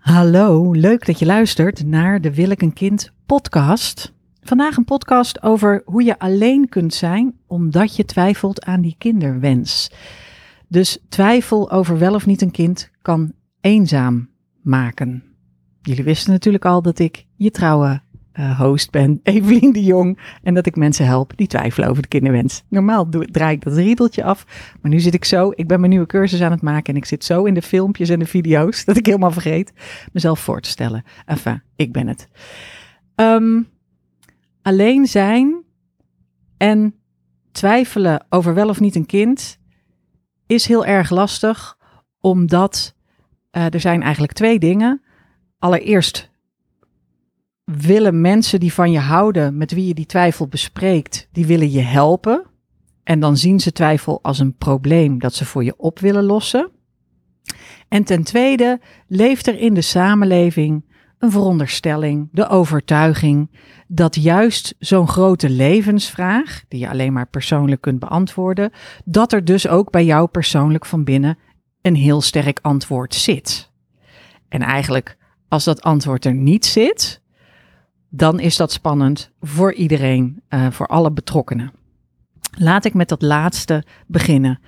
Hallo, leuk dat je luistert naar de Wil ik een kind podcast. Vandaag een podcast over hoe je alleen kunt zijn omdat je twijfelt aan die kinderwens. Dus twijfel over wel of niet een kind kan eenzaam maken. Jullie wisten natuurlijk al dat ik je trouwe uh, host ben, Evelien de Jong, en dat ik mensen help die twijfelen over de kinderwens. Normaal doe, draai ik dat riedeltje af, maar nu zit ik zo, ik ben mijn nieuwe cursus aan het maken en ik zit zo in de filmpjes en de video's dat ik helemaal vergeet mezelf voor te stellen. Enfin, ik ben het. Um, alleen zijn en twijfelen over wel of niet een kind is heel erg lastig, omdat uh, er zijn eigenlijk twee dingen. Allereerst willen mensen die van je houden, met wie je die twijfel bespreekt, die willen je helpen. En dan zien ze twijfel als een probleem dat ze voor je op willen lossen. En ten tweede leeft er in de samenleving een veronderstelling, de overtuiging dat juist zo'n grote levensvraag, die je alleen maar persoonlijk kunt beantwoorden, dat er dus ook bij jou persoonlijk van binnen een heel sterk antwoord zit. En eigenlijk, als dat antwoord er niet zit, dan is dat spannend voor iedereen, uh, voor alle betrokkenen. Laat ik met dat laatste beginnen.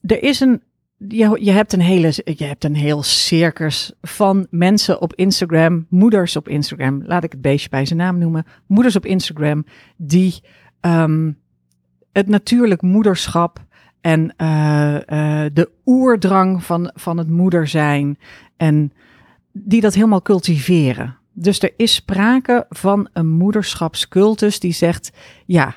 Er is een, je, je, hebt een hele, je hebt een heel circus van mensen op Instagram, moeders op Instagram, laat ik het beestje bij zijn naam noemen, moeders op Instagram, die um, het natuurlijk moederschap en uh, uh, de oerdrang van, van het moeder zijn en die dat helemaal cultiveren. Dus er is sprake van een moederschapscultus die zegt: ja,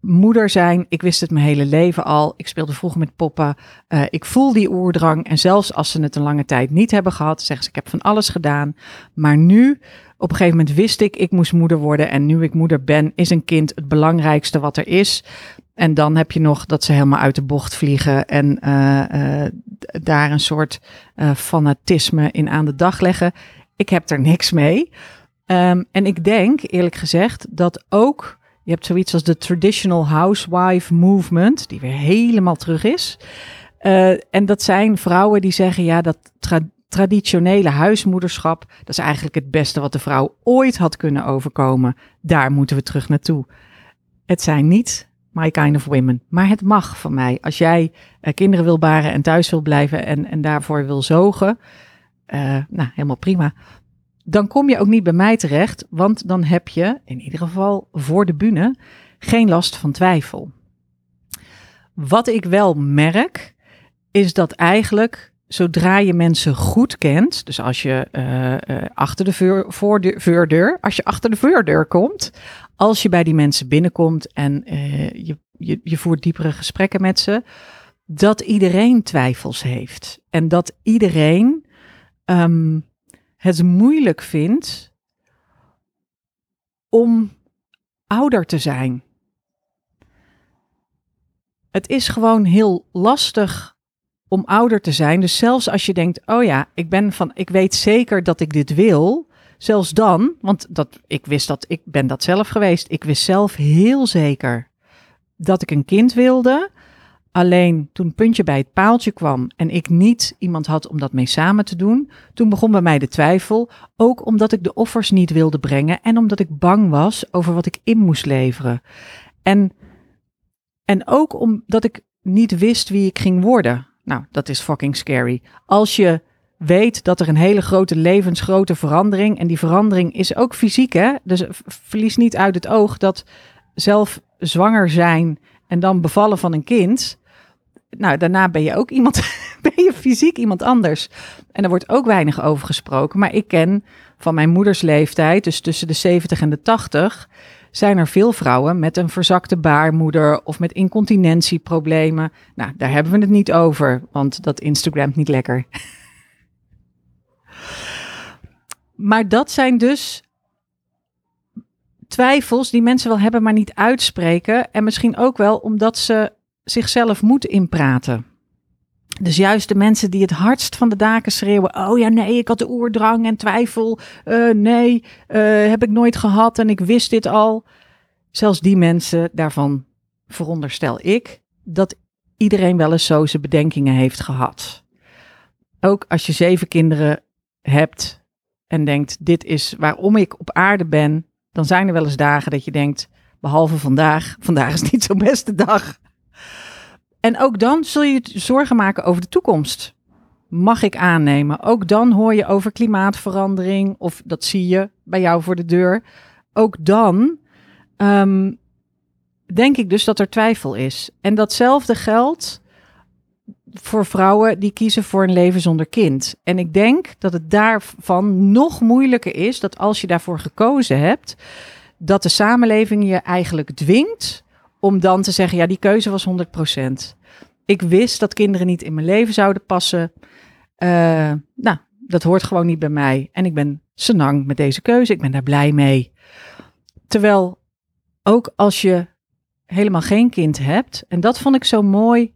moeder zijn, ik wist het mijn hele leven al. Ik speelde vroeger met poppen. Uh, ik voel die oerdrang. En zelfs als ze het een lange tijd niet hebben gehad, zeggen ze: ik heb van alles gedaan. Maar nu, op een gegeven moment wist ik, ik moest moeder worden. En nu ik moeder ben, is een kind het belangrijkste wat er is. En dan heb je nog dat ze helemaal uit de bocht vliegen en uh, uh, daar een soort fanatisme in aan de dag leggen. Ik heb er niks mee. Um, en ik denk, eerlijk gezegd, dat ook. Je hebt zoiets als de traditional housewife movement, die weer helemaal terug is. Uh, en dat zijn vrouwen die zeggen: ja, dat tra traditionele huismoederschap, dat is eigenlijk het beste wat de vrouw ooit had kunnen overkomen. Daar moeten we terug naartoe. Het zijn niet my kind of women, maar het mag van mij. Als jij uh, kinderen wil baren en thuis wil blijven en, en daarvoor wil zogen, nou, helemaal prima. Dan kom je ook niet bij mij terecht, want dan heb je, in ieder geval voor de bühne, geen last van twijfel. Wat ik wel merk, is dat eigenlijk zodra je mensen goed kent, dus als je uh, uh, achter de voordeur, als je achter de voordeur komt, als je bij die mensen binnenkomt en je, je, je voert diepere gesprekken met ze, dat iedereen twijfels heeft en dat iedereen um, het moeilijk vindt om ouder te zijn. Het is gewoon heel lastig om ouder te zijn. Dus zelfs als je denkt, oh ja, ik ben van, ik weet zeker dat ik dit wil. Zelfs dan, want dat, ik wist dat, ik ben dat zelf geweest. Ik wist zelf heel zeker dat ik een kind wilde. Alleen toen puntje bij het paaltje kwam en ik niet iemand had om dat mee samen te doen, toen begon bij mij de twijfel, ook omdat ik de offers niet wilde brengen en omdat ik bang was over wat ik in moest leveren. En, en ook omdat ik niet wist wie ik ging worden. Nou, dat is fucking scary. Als je weet dat er een hele grote levensgrote verandering, en die verandering is ook fysiek, hè? Dus verlies niet uit het oog dat zelf zwanger zijn en dan bevallen van een kind, nou, daarna ben je ook iemand, ben je fysiek iemand anders. En er wordt ook weinig over gesproken. Maar ik ken van mijn moeders leeftijd, dus tussen de 70 en de 80, zijn er veel vrouwen met een verzakte baarmoeder of met incontinentieproblemen. Nou, daar hebben we het niet over, want dat Instagram niet lekker. maar dat zijn dus twijfels die mensen wel hebben, maar niet uitspreken. En misschien ook wel omdat ze zichzelf moet inpraten. Dus juist de mensen die het hardst van de daken schreeuwen: Oh ja, nee, ik had de oerdrang en twijfel. Uh, nee, uh, heb ik nooit gehad en ik wist dit al. Zelfs die mensen, daarvan veronderstel ik dat iedereen wel eens zo zijn bedenkingen heeft gehad. ook als je zeven kinderen hebt en denkt, dit is waarom ik op aarde ben, dan zijn er wel eens dagen dat je denkt, behalve vandaag, vandaag is niet zo'n beste dag. En ook dan zul je zorgen maken over de toekomst. Mag ik aannemen. Ook dan hoor je over klimaatverandering, of dat zie je bij jou voor de deur. Ook dan ehm, denk ik dus dat er twijfel is. En datzelfde geldt voor vrouwen die kiezen voor een leven zonder kind. En ik denk dat het daarvan nog moeilijker is dat als je daarvoor gekozen hebt, dat de samenleving je eigenlijk dwingt om dan te zeggen, ja, die keuze was 100%. Ik wist dat kinderen niet in mijn leven zouden passen. Uh, nou, dat hoort gewoon niet bij mij. En ik ben senang met deze keuze. Ik ben daar blij mee. Terwijl ook als je helemaal geen kind hebt, en dat vond ik zo mooi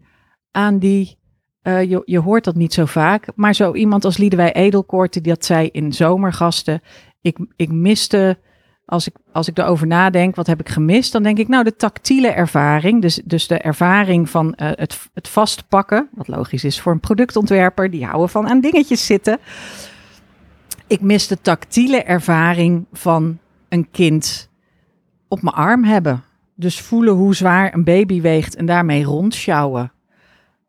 aan die uh, je, je hoort dat niet zo vaak. Maar zo iemand als Liedewij Edelkoort, die dat zei in zomergasten. Ik, ik miste, als ik, als ik erover nadenk, wat heb ik gemist? Dan denk ik, nou, de tactiele ervaring. Dus, dus de ervaring van uh, het, het vastpakken. Wat logisch is voor een productontwerper. Die houden van aan dingetjes zitten. Ik mis de tactiele ervaring van een kind op mijn arm hebben. Dus voelen hoe zwaar een baby weegt en daarmee rondsjouwen.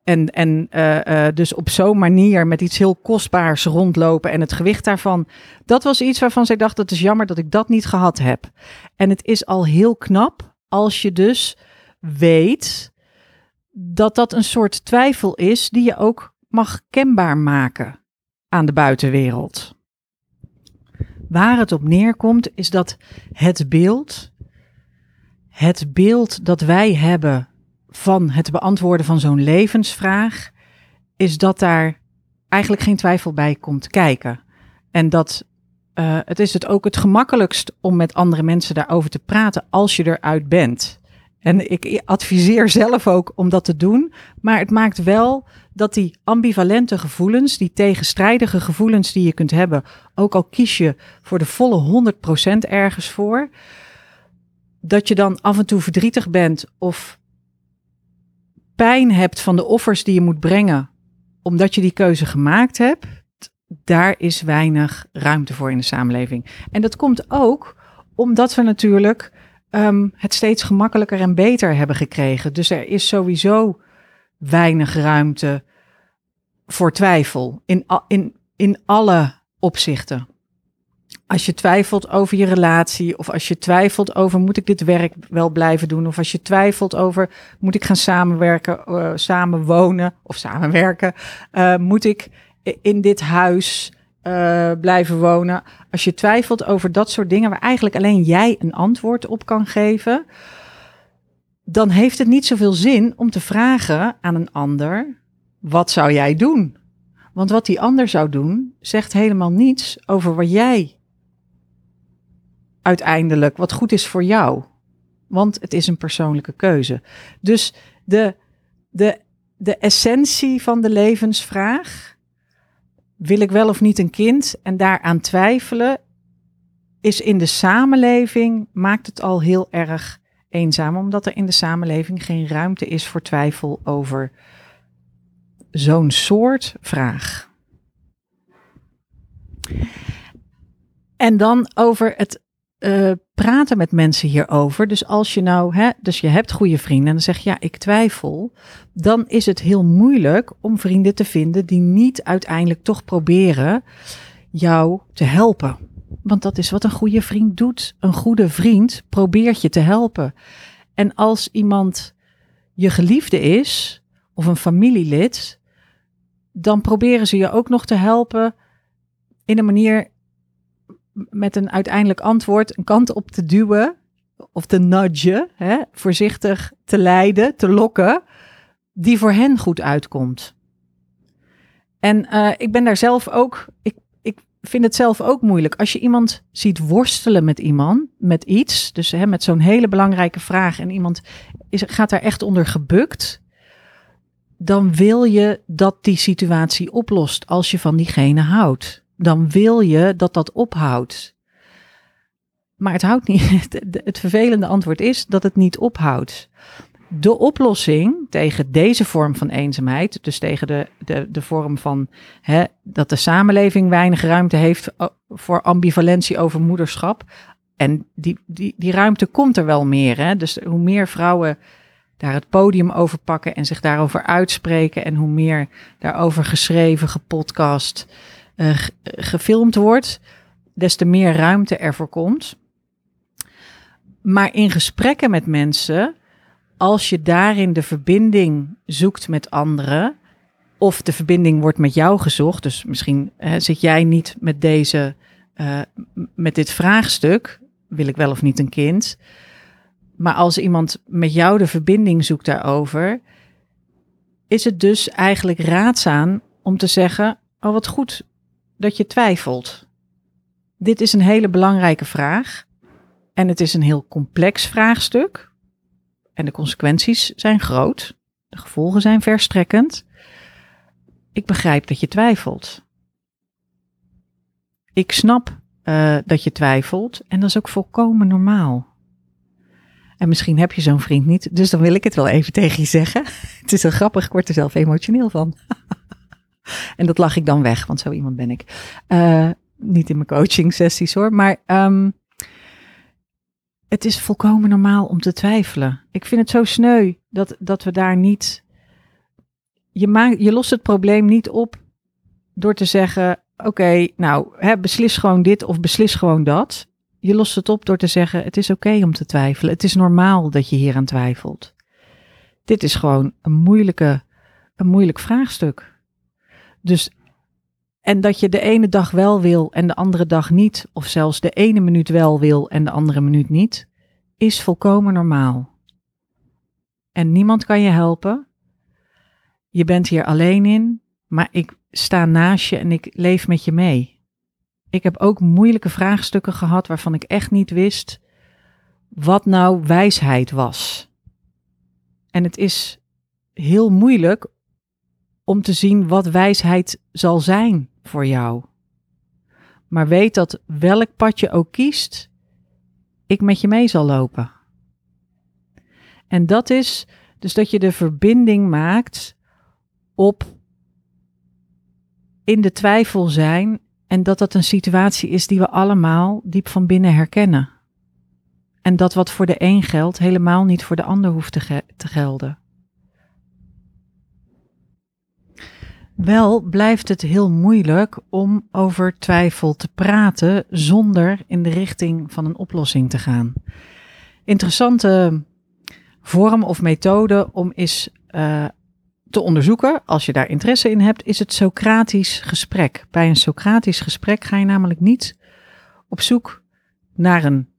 En, en uh, uh, dus op zo'n manier met iets heel kostbaars rondlopen en het gewicht daarvan. Dat was iets waarvan zij dacht, het is jammer dat ik dat niet gehad heb. En het is al heel knap als je dus weet dat dat een soort twijfel is die je ook mag kenbaar maken aan de buitenwereld. Waar het op neerkomt is dat het beeld, het beeld dat wij hebben van het beantwoorden van zo'n levensvraag, is dat daar eigenlijk geen twijfel bij komt kijken. En dat uh, het is het ook het gemakkelijkst om met andere mensen daarover te praten als je eruit bent. En ik adviseer zelf ook om dat te doen. Maar het maakt wel dat die ambivalente gevoelens, die tegenstrijdige gevoelens die je kunt hebben, ook al kies je voor de volle 100% ergens voor, dat je dan af en toe verdrietig bent of pijn hebt van de offers die je moet brengen, omdat je die keuze gemaakt hebt, daar is weinig ruimte voor in de samenleving. En dat komt ook omdat we natuurlijk um, het steeds gemakkelijker en beter hebben gekregen. Dus er is sowieso weinig ruimte voor twijfel in, in, in alle opzichten. Als je twijfelt over je relatie, of als je twijfelt over moet ik dit werk wel blijven doen, of als je twijfelt over moet ik gaan samenwerken, uh, samen wonen of samenwerken, uh, moet ik in dit huis uh, blijven wonen. Als je twijfelt over dat soort dingen waar eigenlijk alleen jij een antwoord op kan geven, dan heeft het niet zoveel zin om te vragen aan een ander: wat zou jij doen? Want wat die ander zou doen, zegt helemaal niets over wat jij uiteindelijk wat goed is voor jou. Want het is een persoonlijke keuze. Dus de, de, de essentie van de levensvraag, wil ik wel of niet een kind en daaraan twijfelen, is in de samenleving, maakt het al heel erg eenzaam, omdat er in de samenleving geen ruimte is voor twijfel over zo'n soort vraag. En dan over het uh, praten met mensen hierover. Dus als je nou, hè, dus je hebt goede vrienden en dan zeg je ja, ik twijfel, dan is het heel moeilijk om vrienden te vinden die niet uiteindelijk toch proberen jou te helpen. Want dat is wat een goede vriend doet. Een goede vriend probeert je te helpen. En als iemand je geliefde is of een familielid, dan proberen ze je ook nog te helpen in een manier met een uiteindelijk antwoord een kant op te duwen of te nudgen, hè, voorzichtig te leiden, te lokken, die voor hen goed uitkomt. En uh, ik ben daar zelf ook, ik, ik vind het zelf ook moeilijk. Als je iemand ziet worstelen met iemand, met iets, dus hè, met zo'n hele belangrijke vraag en iemand is, gaat daar echt onder gebukt, dan wil je dat die situatie oplost als je van diegene houdt dan wil je dat dat ophoudt. Maar het houdt niet. Het vervelende antwoord is dat het niet ophoudt. de oplossing tegen deze vorm van eenzaamheid, dus tegen de, de, de vorm van hè, dat de samenleving weinig ruimte heeft voor ambivalentie over moederschap. En die, die, die ruimte komt er wel meer. Hè? Dus hoe meer vrouwen daar het podium over pakken en zich daarover uitspreken. En hoe meer daarover geschreven, gepodcast, uh, gefilmd wordt, des te meer ruimte ervoor komt. Maar in gesprekken met mensen, als je daarin de verbinding zoekt met anderen, of de verbinding wordt met jou gezocht, dus misschien zit jij niet met deze, uh, met dit vraagstuk, wil ik wel of niet een kind? Maar als iemand met jou de verbinding zoekt daarover, is het dus eigenlijk raadzaam om te zeggen: Oh, wat goed dat je twijfelt. Dit is een hele belangrijke vraag. En het is een heel complex vraagstuk. En de consequenties zijn groot. De gevolgen zijn verstrekkend. Ik begrijp dat je twijfelt. Ik snap uh, dat je twijfelt. En dat is ook volkomen normaal. En misschien heb je zo'n vriend niet, dus dan wil ik het wel even tegen je zeggen. Het is zo grappig, ik word er zelf emotioneel van. en dat lach ik dan weg, want zo iemand ben ik. Uh, niet in mijn coaching sessies hoor, maar um, het is volkomen normaal om te twijfelen. Ik vind het zo sneu dat, dat we daar niet. Je, maakt, je lost het probleem niet op door te zeggen: Oké, nou, hè, beslis gewoon dit of beslis gewoon dat je lost het op door te zeggen: Het is oké om te twijfelen. Het is normaal dat je hier aan twijfelt. Dit is gewoon een, moeilijke, een moeilijk vraagstuk. Dus, en dat je de ene dag wel wil en de andere dag niet, of zelfs de ene minuut wel wil en de andere minuut niet, is volkomen normaal. En niemand kan je helpen. Je bent hier alleen in, maar ik sta naast je en ik leef met je mee. Ik heb ook moeilijke vraagstukken gehad waarvan ik echt niet wist wat nou wijsheid was. En het is heel moeilijk om te zien wat wijsheid zal zijn voor jou. Maar weet dat welk pad je ook kiest, ik met je mee zal lopen. En dat is dus dat je de verbinding maakt op in de twijfel zijn en dat dat een situatie is die we allemaal diep van binnen herkennen. En dat wat voor de een geldt, helemaal niet voor de ander hoeft te, te gelden. Wel blijft het heel moeilijk om over twijfel te praten zonder in de richting van een oplossing te gaan. Interessante vorm of methode om is uh, te onderzoeken, als je daar interesse in hebt, is het Socratisch gesprek. Bij een Socratisch gesprek ga je namelijk niet op zoek naar een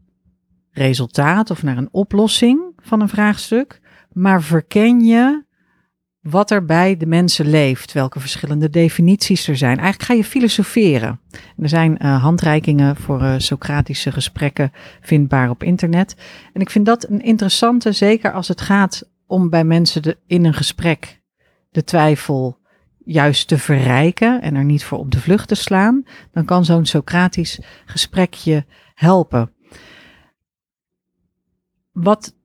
resultaat of naar een oplossing van een vraagstuk, maar verken je wat er bij de mensen leeft, welke verschillende definities er zijn. Eigenlijk ga je filosoferen. Er zijn uh, handreikingen voor uh, Socratische gesprekken vindbaar op internet. En ik vind dat een interessante, zeker als het gaat om bij mensen in een gesprek de twijfel juist te verrijken en er niet voor op de vlucht te slaan, dan kan zo'n Socratisch gesprekje helpen. Wat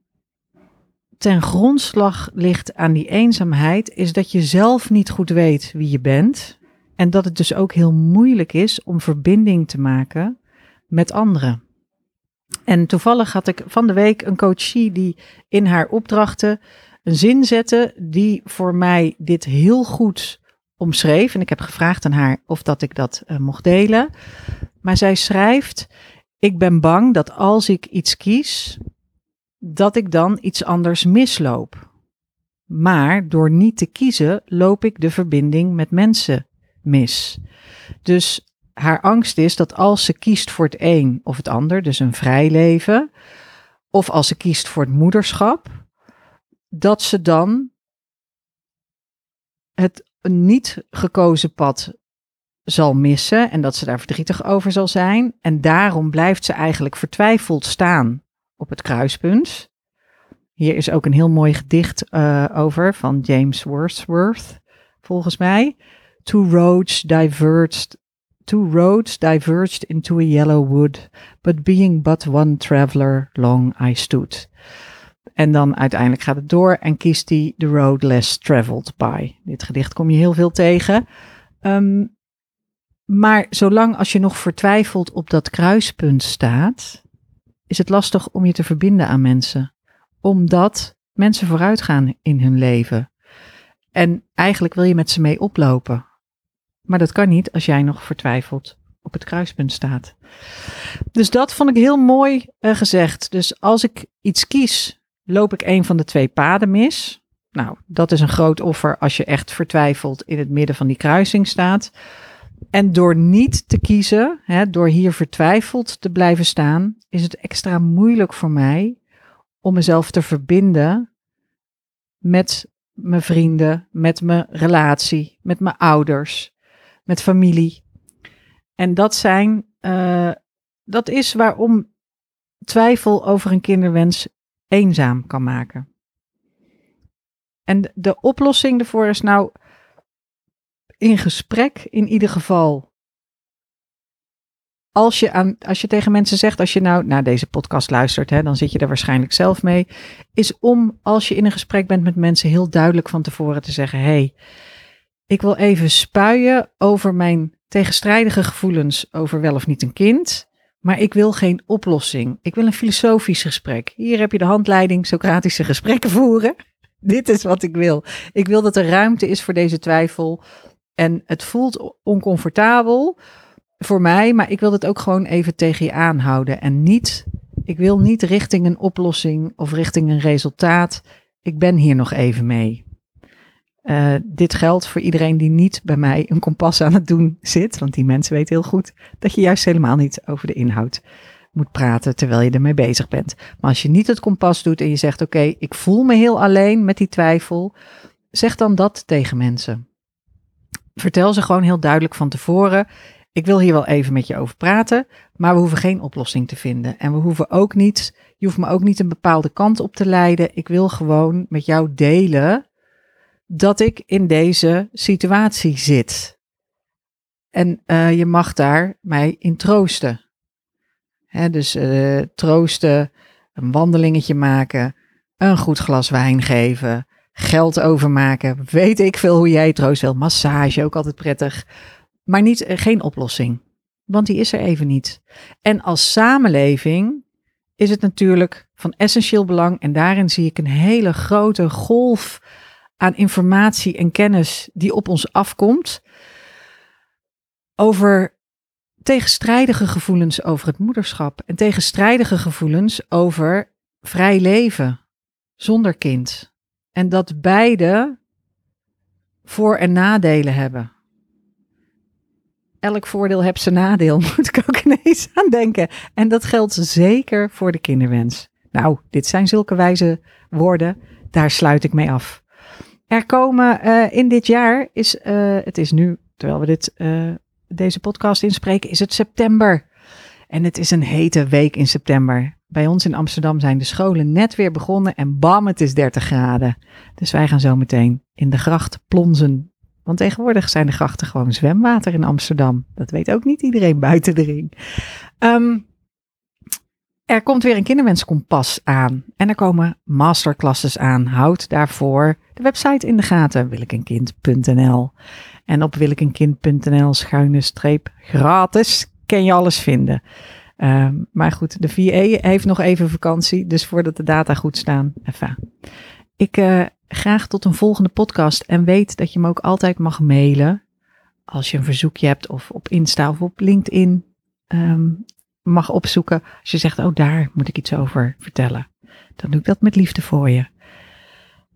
ten grondslag ligt aan die eenzaamheid, is dat je zelf niet goed weet wie je bent. En dat het dus ook heel moeilijk is om verbinding te maken met anderen. En toevallig had ik van de week een coachie die in haar opdrachten een zin zette die voor mij dit heel goed omschreef. En ik heb gevraagd aan haar of dat ik dat uh, mocht delen. Maar zij schrijft: Ik ben bang dat als ik iets kies, dat ik dan iets anders misloop. Maar door niet te kiezen, loop ik de verbinding met mensen mis. Dus haar angst is dat als ze kiest voor het een of het ander, dus een vrij leven, of als ze kiest voor het moederschap, dat ze dan het niet gekozen pad zal missen en dat ze daar verdrietig over zal zijn. En daarom blijft ze eigenlijk vertwijfeld staan op het kruispunt. Hier is ook een heel mooi gedicht uh, over van James Wordsworth, volgens mij. Two roads diverged, two roads diverged into a yellow wood, but being but one traveler, long I stood. En dan uiteindelijk gaat het door en kiest hij The Road Less Traveled By. Dit gedicht kom je heel veel tegen. Ehm, maar zolang als je nog vertwijfeld op dat kruispunt staat, is het lastig om je te verbinden aan mensen. Omdat mensen vooruit gaan in hun leven. En eigenlijk wil je met ze mee oplopen. Maar dat kan niet als jij nog vertwijfeld op het kruispunt staat. Dus dat vond ik heel mooi uh, gezegd. Dus als ik iets kies, loop ik een van de twee paden mis. Nou, dat is een groot offer als je echt vertwijfeld in het midden van die kruising staat. En door niet te kiezen, hè, door hier vertwijfeld te blijven staan, is het extra moeilijk voor mij om mezelf te verbinden met mijn vrienden, met mijn relatie, met mijn ouders, met familie. En dat zijn, uh, dat is waarom twijfel over een kinderwens eenzaam kan maken. En de oplossing ervoor is nou in gesprek in ieder geval. Als je, aan, als je tegen mensen zegt, als je nou naar deze podcast luistert, hè, dan zit je er waarschijnlijk zelf mee. Is om als je in een gesprek bent met mensen heel duidelijk van tevoren te zeggen: hey, ik wil even spuien over mijn tegenstrijdige gevoelens over wel of niet een kind. Maar ik wil geen oplossing. Ik wil een filosofisch gesprek. Hier heb je de handleiding Socratische gesprekken voeren. Dit is wat ik wil. Ik wil dat er ruimte is voor deze twijfel. En het voelt oncomfortabel voor mij, maar ik wil het ook gewoon even tegen je aanhouden. En niet, ik wil niet richting een oplossing of richting een resultaat. Ik ben hier nog even mee. Uh, dit geldt voor iedereen die niet bij mij een kompas aan het doen zit. Want die mensen weten heel goed dat je juist helemaal niet over de inhoud moet praten terwijl je ermee bezig bent. Maar als je niet het kompas doet en je zegt: Oké, ik voel me heel alleen met die twijfel, zeg dan dat tegen mensen. Vertel ze gewoon heel duidelijk van tevoren. Ik wil hier wel even met je over praten, maar we hoeven geen oplossing te vinden. En we hoeven ook niet, je hoeft me ook niet een bepaalde kant op te leiden. Ik wil gewoon met jou delen dat ik in deze situatie zit. En uh, je mag daar mij in troosten. Hè, dus uh, troosten, een wandelingetje maken, een goed glas wijn geven, geld overmaken. Weet ik veel hoe jij troost wil. Massage, ook altijd prettig. Maar niet, uh, geen oplossing. Want die is er even niet. En als samenleving is het natuurlijk van essentieel belang. En daarin zie ik een hele grote golf aan informatie en kennis die op ons afkomt. Over tegenstrijdige gevoelens over het moederschap en tegenstrijdige gevoelens over vrij leven zonder kind. En dat beide voor- en nadelen hebben. Elk voordeel heeft zijn nadeel, moet ik ook ineens aan denken. En dat geldt zeker voor de kinderwens. Nou, dit zijn zulke wijze woorden. Daar sluit ik mee af. Er komen uh, in dit jaar, is, uh, het is nu, terwijl we dit, uh, deze podcast inspreken, is het september. En het is een hete week in september. Bij ons in Amsterdam zijn de scholen net weer begonnen en bam, het is 30 graden. Dus wij gaan zo meteen in de gracht plonzen. Want tegenwoordig zijn de grachten gewoon zwemwater in Amsterdam. Dat weet ook niet iedereen buiten de ring. Um, er komt weer een kinderwenskompas aan. En er komen masterclasses aan. Houd daarvoor de website in de gaten. Willekenkind.nl En op willekenkind.nl schuine streep gratis kan je alles vinden. Um, maar goed, de VA heeft nog even vakantie. Dus voordat de data goed staan, even. Ik uh, graag tot een volgende podcast. En weet dat je me ook altijd mag mailen. Als je een verzoekje hebt of op Insta of op LinkedIn. Um, mag opzoeken. Als je zegt, oh daar moet ik iets over vertellen. Dan doe ik dat met liefde voor je.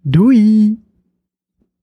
Doei!